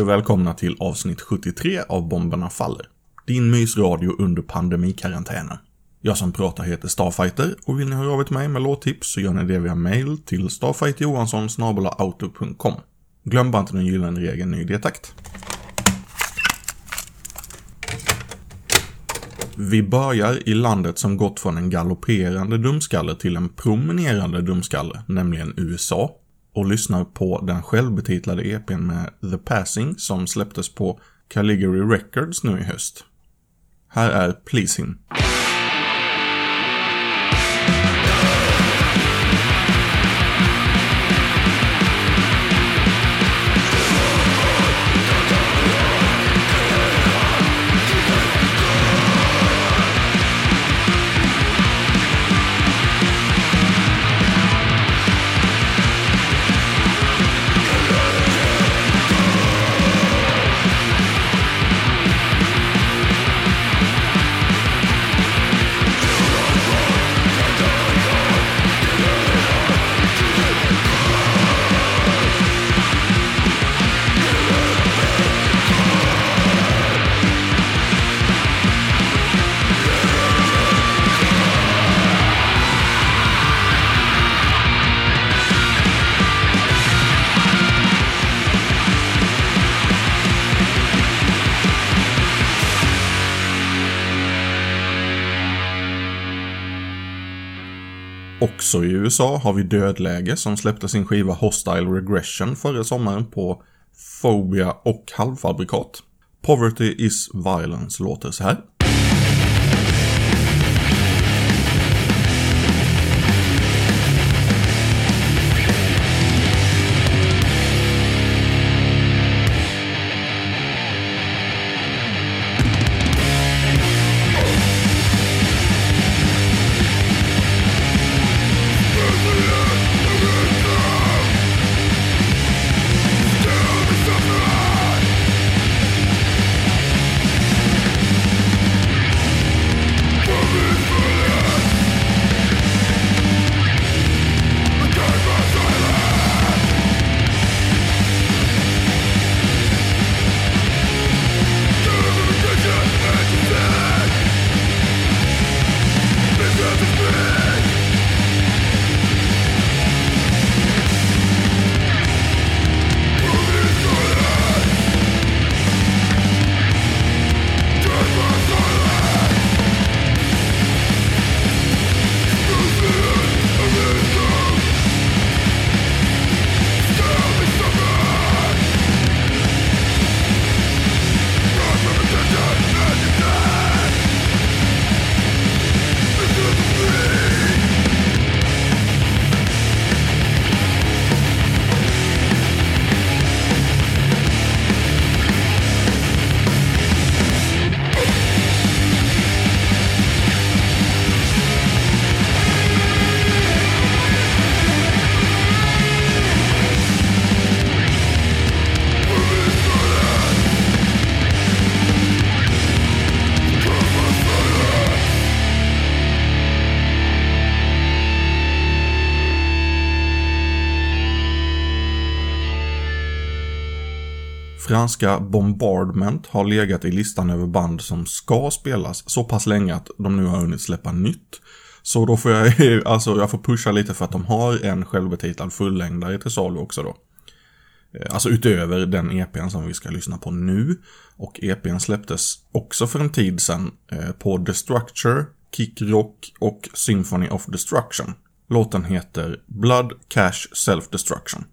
Och välkomna till avsnitt 73 av Bomberna Faller. Din mysradio under pandemikarantänen. Jag som pratar heter Starfighter och vill ni höra av er till mig med låttips så gör ni det via mail till starfighterjohansson.outlook.com. Glöm bara inte den gyllene regeln ny detakt. Vi börjar i landet som gått från en galopperande dumskalle till en promenerande dumskalle, nämligen USA. Och lyssnar på den självbetitlade EPn med The Passing som släpptes på Caligary Records nu i höst. Här är Please Him. Också i USA har vi Dödläge som släppte sin skiva Hostile Regression förra sommaren på Phobia och Halvfabrikat. Poverty is Violence låter så här. Franska Bombardment har legat i listan över band som ska spelas så pass länge att de nu har hunnit släppa nytt. Så då får jag, alltså jag får pusha lite för att de har en självbetitlad fullängdare till salu också då. Eh, alltså utöver den EPn som vi ska lyssna på nu. Och EPn släpptes också för en tid sedan eh, på Destructure, Kick Rock och Symphony of Destruction. Låten heter Blood Cash Self-Destruction.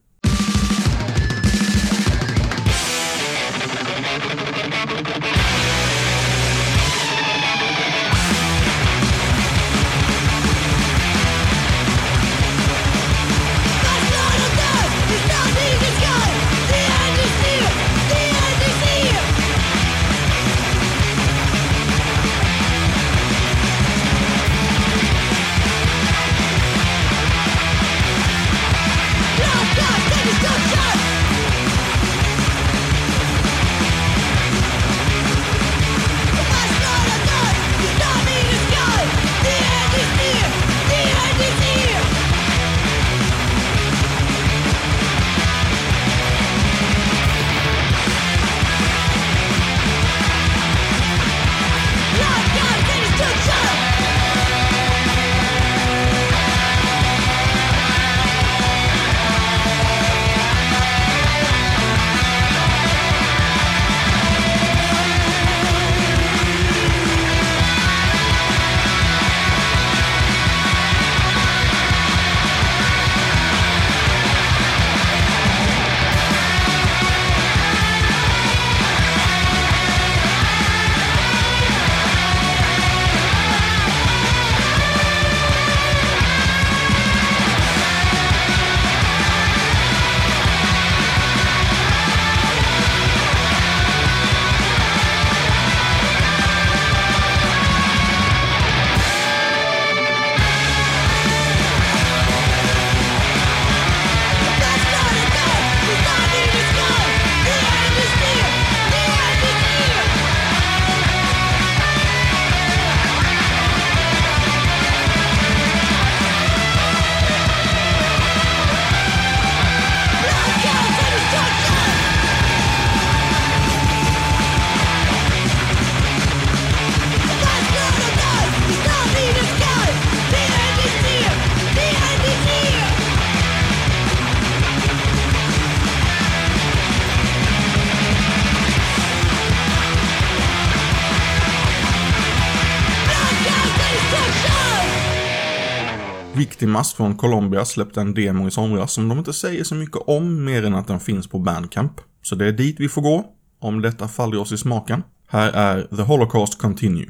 Victimas från Colombia släppte en demo i somras som de inte säger så mycket om mer än att den finns på Bandcamp. Så det är dit vi får gå, om detta faller oss i smaken. Här är The Holocaust Continue.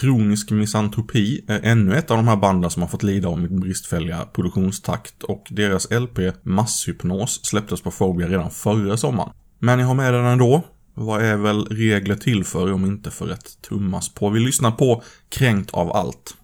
Kronisk misantropi är ännu ett av de här banden som har fått lida av min bristfälliga produktionstakt och deras LP Masshypnos släpptes på Phobia redan förra sommaren. Men jag har med den ändå. Vad är väl regler till för om inte för ett tummas på? Vi lyssnar på Kränkt av allt.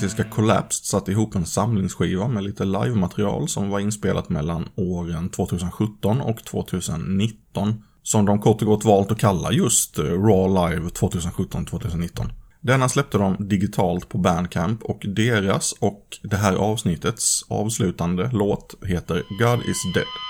Klassiska Collapsed satte ihop en samlingsskiva med lite livematerial som var inspelat mellan åren 2017 och 2019. Som de kort och gott valt att kalla just eh, Raw Live 2017-2019. Denna släppte de digitalt på Bandcamp och deras och det här avsnittets avslutande låt heter God is Dead.